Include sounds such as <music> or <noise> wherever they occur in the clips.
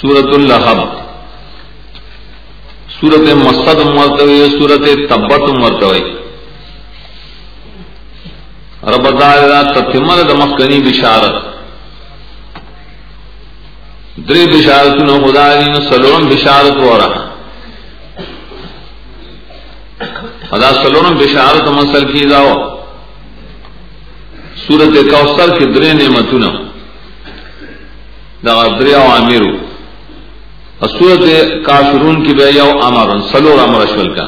سورت الحب سورت مسد مرتوی سورت تبت مرتوی رب دا تتمر د مخکنی بشارت۔ دری بشارت نو خدا دی سلورم بشارت ہو رہا ادا سلورم بشارت مسل کی جاؤ سورت کوثر کے درے نعمتون دا دریا عامرو سورت کافرون کی بے you Amar silver Amar Ashwell کا۔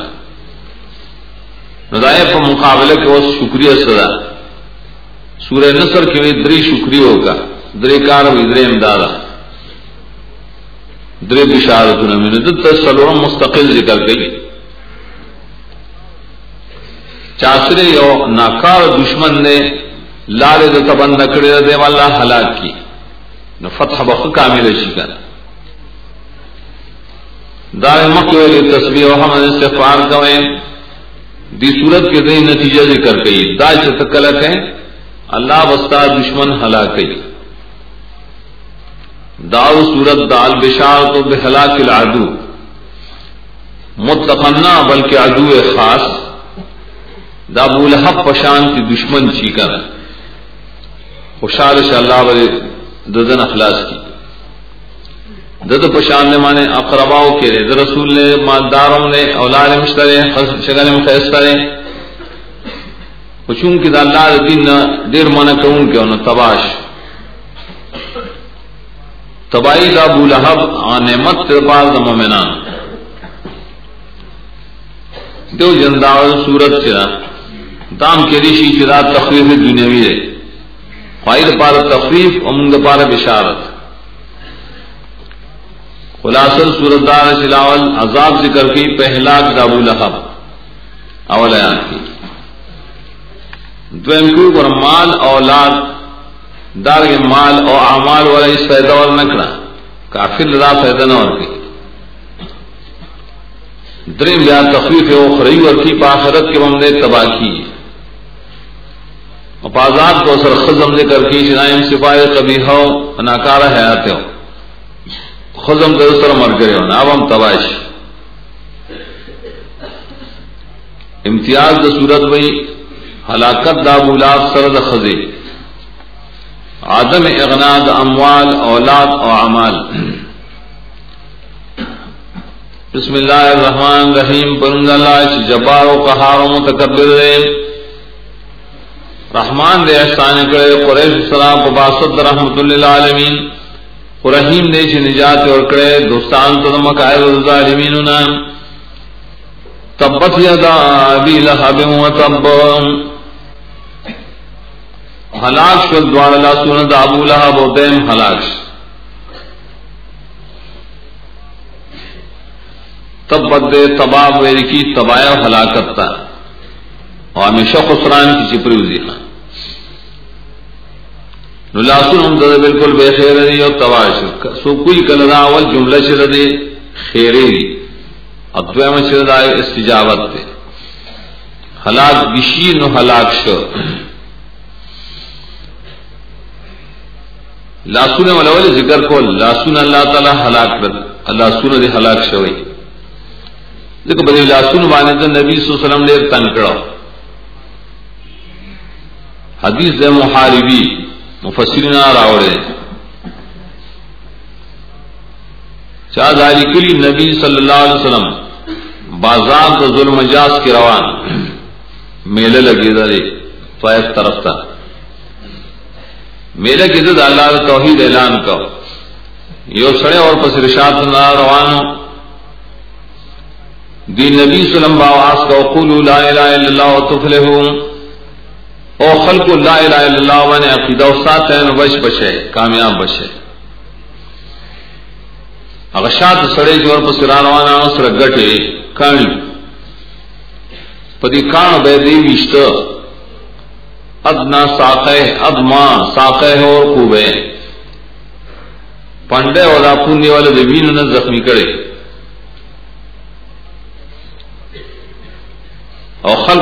ندائے پر مقابلے کے وہ شکریہ سدا سورہ نصر کی بھی دری شکریہ ہوگا، دری کار و دری امداد۔ دری بشارت میں سلور مستقل ذکر گئی چاسرے یو ناکار دشمن نے لال تبند نکڑے دے والا ہلاک کی۔ نو فتح بخ کامل شکر دار مکویل تصویر و ہم استغفار کوئے دی صورت کے دئی نتیجہ ذکر کئی۔ دا چتکلک ہے اللہ وستا دشمن ہلاک داؤ صورت دال بشار تو بے ہلاک العدو متفنا بلکہ عدو خاص۔ دا بولحب پشان کی دشمن چی کر خوشحال اللہ بڑے ددن اخلاص کی۔ دد پشان نے مانے اقرباؤ کے رے رسول نے، مالداروں نے، اولاد مشترے شگل میں خیسترے چون کی دا اللہ دین دیر من کون کے انہوں، تباش۔ تبائی دا ابو لہب نعمت ترپال دا مومنان۔ دو جنداول صورت چرا دام کے ریشی چرا تخفیف دنیاوی رے خواہد پار تخفیف امنگ پار بشارت۔ خلاصل صورت دار چلاول عذاب ذکر کی، پہلا دابو لہب اول کی۔ دویم کو مال اولاد دار کے مال اور اعمال والا اس فائدہ اور نکڑا کافی لدا فائدہ نہ اور کی دریم تخفیف ہے اور کی پاخرت کے ممنے تباہ کی۔ افاظات کو سر خزم ذکر کی شنائم سپاہی کبھی ہو ناکارہ حیات ہو خزم در سر مر گئے ہو اب ہم تباش امتیاز دا صورت بھائی ہلاکت دا بولاد سرد خزے آدم اغناد اموال، اولاد او اعمال بسم اللہ الرحمن الرحیم پرند اللہ جبار و قہار و متکبر دے. رحمان دے احسان کرے، قریش السلام پباسد رحمت اللہ عالمین رحیم دے چھ نجات اور کرے دوستان تو مکائر الظالمین تبت یدا ابی لہب و تب۔ ہلاک شل دوار لا اللہ سنت ابو لہب و دیم ہلاک تب بدے تباہ ویر کی تبایا ہلاکت تھا اور ہمیشہ خسران کی چپری ہوئی خان لاسن ہم دد بالکل بے خیر دی اور تباہ سو کوئی کل اول جملہ چر دے خیرے دی اب تو چر دائے استجابت دے ہلاک بشی نو ہلاک شو. لاسون ولول ذکر کو لاسون اللہ تعالی ہلاک کر اللہ سن دے ہلاک شوی. دیکھو بڑے لاسون بانے تو نبی صلی اللہ علیہ وسلم نے تنکڑا حدیث دے محاربی. مفسرین راوڑے چاہ داری کلی نبی صلی اللہ علیہ وسلم بازار تو ظلم جاس کے روان۔ میلے لگے دارے فائف طرف تھا میرے کسی اللہ نے توحید اعلان کا۔ یہ سڑے اور پس رشاد نہ روان دی نبی سلم باواس کا قول لا الہ الا اللہ تفلح او خلق لا الہ الا اللہ ون عقیدہ و ساتھ ہے بش بشے، کامیاب بشے۔ اغشات سڑے جو اور پس روان سر گٹے کانی پدی کان بے دی وشتہ ادنا ساقے ادما ساقے اور خوبے پنڈے والا پونی والے زمین نے زخمی کرے۔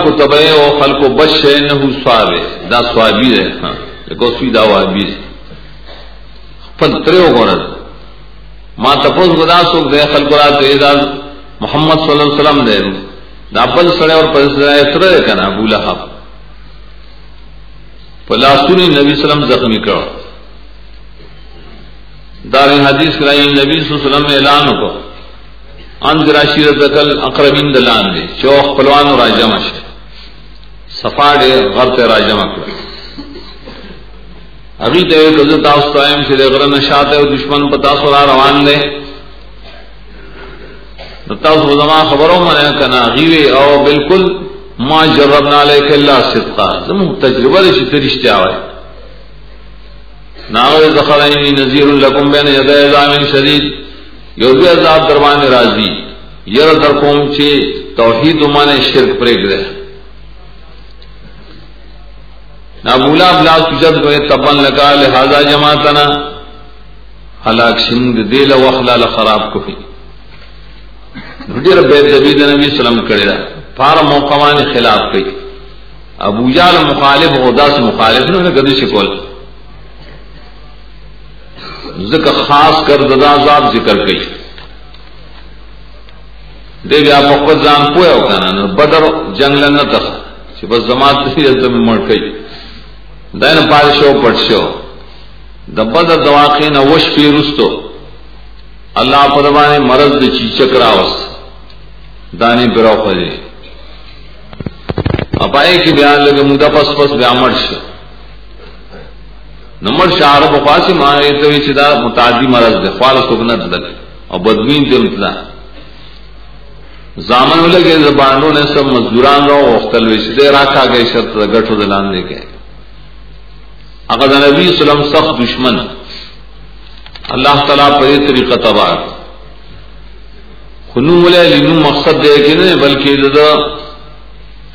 اور خل کو تبے بش ہے، نہ دا سوابی ہے ہاں۔ لیکن سوی دا وابی ہے۔ پل ترے ہو ما تپوس گدا سوک دے، خلق را تو اعزاز محمد صلی اللہ علیہ وسلم دے۔ دا بل سڑے اور پر سڑے سر دے کنا، ابو لہب۔ پلاسونی نبی سلم زخمی کرو۔ دار حدیث کرائی، نبی صلی اللہ علیہ وسلم اعلان کو۔ ان راشی رتکل اقربین دلان دے۔ چوخ پلوان راجمہ شے صفا دے غرط راجمہ کرو ابھی تو ایک عزت آستائم سے غرن نشات ہے دشمن پتا سورا روان دے۔ تاس زما خبروں میں کنا غیوے او بالکل ما جربنا علیک اللہ صدقا۔ زم تجربہ دے شتے رشتے آوے۔ ناغر دخلائنی نذیر لکم بین یدہ ازام شدید۔ یوزی عذاب دربان راضی۔ یر در قوم چے توحید مانے شرک پریگ دے بلا تجد کو تبن لگا لہذا جماعتنا ہلاک شند دل وخلا خراب کو ہی ډیر به دبی د نبی سلام کړی دا۔ پار موقوان خلاف کوي ابو جال مخالف او داس مخالف نه کدی شکول ذکر خاص کر ددا عذاب ذکر کوي دی بیا په خپل ځان پوهه وکنه بدر جنگ لنه ته چې بس زمات ته زمي مړ کوي دین پال شو، پټ شو. د بد وش پی رستو. الله په باندې مرض د چی چکراوس دانی برو پدې. اپای کی بیان لګه مودا پس پس بیا مړ شو. نمبر شعر په پاسي ما ته چې دا متعدی مرض ده خالص سګنت ده او بدوین دې متلا زامن ولګي زبانو نے سب مزدوران رو وختل وشته راکا گئی شرط غټو دلان دے گئے. اگر نبی وسلم سخت دشمن اللہ تعالیٰ پر یہ طریقہ تباہ خنو ملے لنو مقصد دے کہ نہیں، بلکہ دا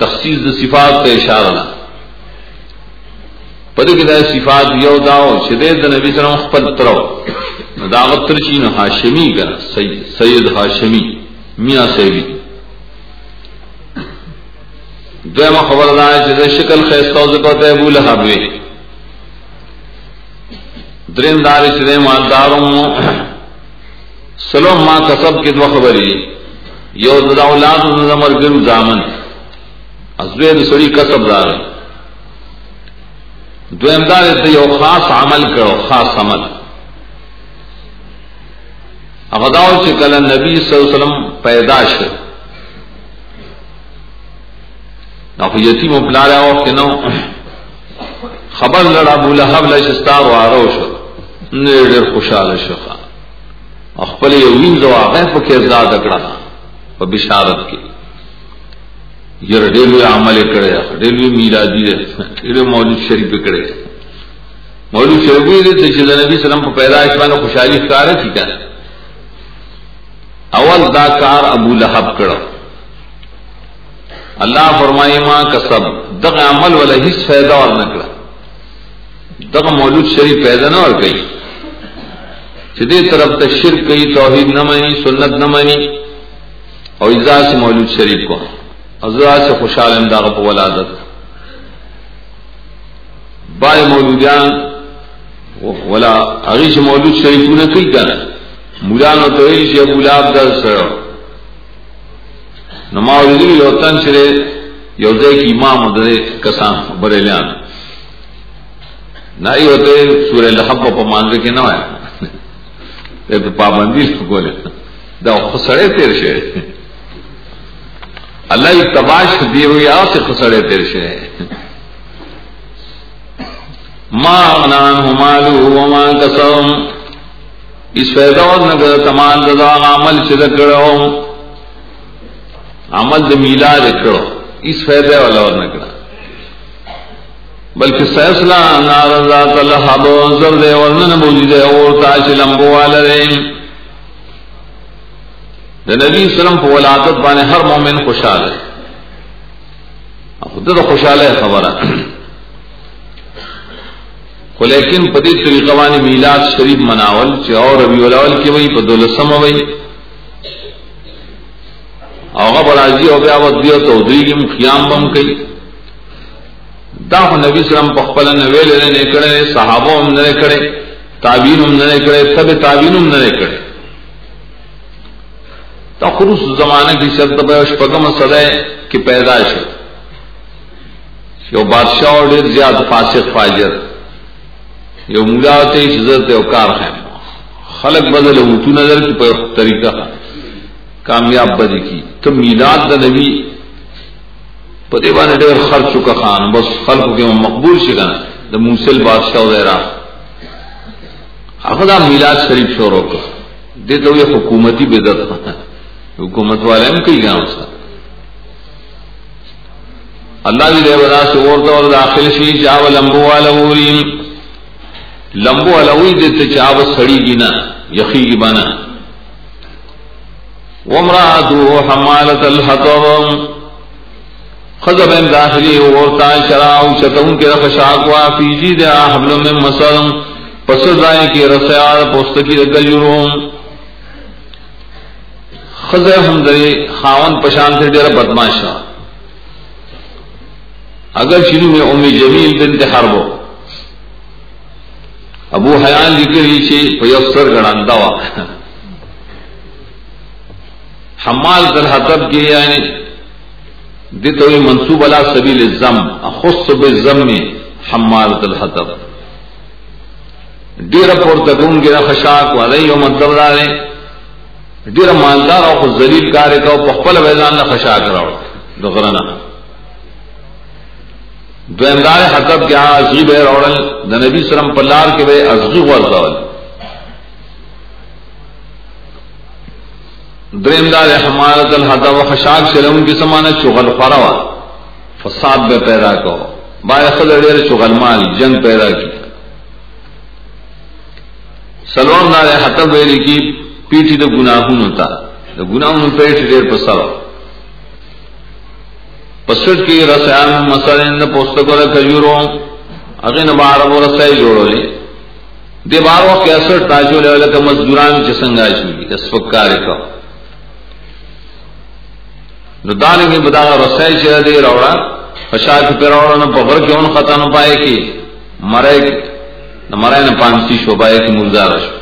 تخصیص دا صفات کا اشارہ نہ پدې کې دا صفات یو داو چې د نبی سلام خپل ترو دعوت ترچی نو هاشمی ګر سید سید هاشمی میاں سیوی دویمه خبر ده چې د شکل خیسته او زکات ابو لهب وی درین دار چرے مالداروں سلو ما کسب کی دو خبری یو دا اولاد نظمر گرم زامن ازویر سڑی کسب دار دویم دار سے یو خاص عمل کرو، خاص عمل اغداو چې کله نبی صلی الله علیه وسلم پیدا شو نو یتیم بلاله او کنو خبر لڑا بولا حب لشستا وارو شو ډېر خوشاله شوخه خپل یو وین زو هغه په کې زاد کړه په بشارت کې. یره ډېر عمل کړی ډېر لوی میلادي ډېر مولوی شریف کړی مولوی شریف دې چې د نبی سلام په پیدائش باندې خوشحالي ښکارا کی کړه اول دا کار ابو لہب کړه. الله فرمایي، ما کسب. دغه عمل ولا هیڅ فائدہ ورنکړه دغه مولود شریف پیدا نه ور کوي چې دې طرف ته شرک کوي توحید نه مانی سنت نه مانی او اجزا سے مولود شریف کو۔ ازرا سے خوشحال انداغ په ولادت۔ بای مولودیان، ولا هغه چې مولود شریفونه کوي کنه مولانو ته یې چې ابو لاب در سره نو مولودی یو تن چې یو ځای کې امام درې کسان بریلیان نہ یہ ہوتے سورہ لحب کو مانگے کے نہ آیا پابندی بولے دا خسڑے تیر شے اللہ تباش دی ہوئی آ سے خسڑے تیر شے ماں نان مالو وما کسم اس فیضا نگر تمام ددا عمل سے کرو عمل د میلاد کرو اس فیضے والا اور نگر بلکہ فیصلہ نار ذات الحب زر دے ورنن موجود ہے اور تا لمبو والے د نبی سلام په ولادت باندې هر مؤمن خوشاله خود ته خوشاله خبره خو لیکن په دې طریقه میلاد شریف مناول چې اور ربیع الاول کې وای په دولسمه وای هغه برازي او بیا ودیو ته دوی قیام بم کوي دا خو نبی سلام په خپل نه ویل نه کړي صحابه هم نه کړي تابعین هم نه کړي تبع تابعین هم نه کړي تخرص زمانہ کی شرط پگم سدے کی پیدائش یو بادشاہ اور ڈیر زیاد فاسق فاجر. یو مولا ملاوت عزت او کار ہے خلق بدل او تو نظر کی طریقہ کامیاب بدی کی تو میلاد دا نبی پتے بانے ڈیر خرچ چکا خان، بس خلق کے مقبول شکن دا موسل بادشاہ وغیرہ خدا میلاد شریف شوروں کا دے تو یہ حکومتی بدت حکومت والے میں کئی گاؤں سے اللہ بھی دے بدا سے اور تو داخل شی، چاو لمبو والا لمبو الوی دیتے چاو سڑی کی نا یقی کی بنا۔ ومرا حمالت الحطب۔ خزب ان داخلی اور تا شراؤ چتوں کے رخ شاکوا فی جی دے حبل میں مسلم پسر دائیں کی رسیار پوستکی گجروم خزر ہم دے خاون پشان سے ڈیرا بدماشا اگر شروع میں امی جمیل بنت حرب ابو حیان لکھ ذکر نیچے پیسر گڑان دوا <laughs> حمال تل حتب کے یعنی دت ہوئی منصوب اللہ سبیل زم خص زم میں حمال تل حتب ڈیر پور تکون گرا خشاک والے مطلب دارے ډیر مالدار او ذلیل کار کو په خپل ویلان نه خشا کراو دغرنا دویمدار حقب کیا عجیب ہے روڑل د نبی سلام پلار کے بے ازغی ورزول دریمدار حمالت الحدب و خشاک سلم کی سمانا چغل فروا فساد بے پیدا کو۔ بائے خل ڈیر چغل مال جنگ پیدا کی۔ سلوم دار حتب ویلی کی پیٹی د گناہوں تا۔ د گناہوں پیٹ ډیر پسر پسٹ کی رسیان مسلین د پوستکو د کجورو اغه نه بار اور رسای جوړولې دی بار وخت اثر تاجو له لکه مزدوران چې څنګه شي د سپکار کو نو دانه کې بدا رسای چې دی راوړه فشاک پر راوړه نو په ور اون خطا نه پائے کی، مرای نه مرای نه پانسی شوبای کی مردار شو.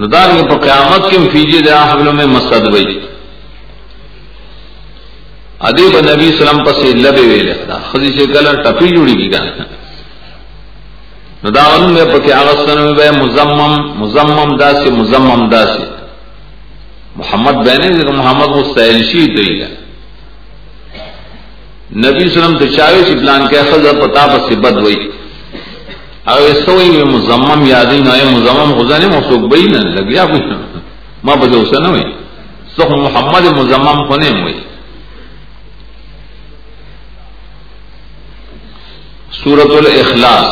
ندار کے پا قیامت کے فیجی دے حبلوں میں مسد وئی ادیب نبی سلام پس لبے وے لکھتا خزی سے کلر ٹپی جوڑی کی گانا. نداون میں پکے آغستن میں بے مزمم مزمم دا مزمم دا محمد بہنے سے محمد مستحل شید دئی گا۔ نبی سلم تو چاہے چی پلان کے خزر پتا پس بد وئی او سوئی میں مزمم یادی نہ ہے مزمم غزانے موسوق بئی نہ لگیا کوئی۔ ما بجے اسے نہ ہوئی۔ سخ محمد مزمم ہونے ہوئی۔ سورت الاخلاص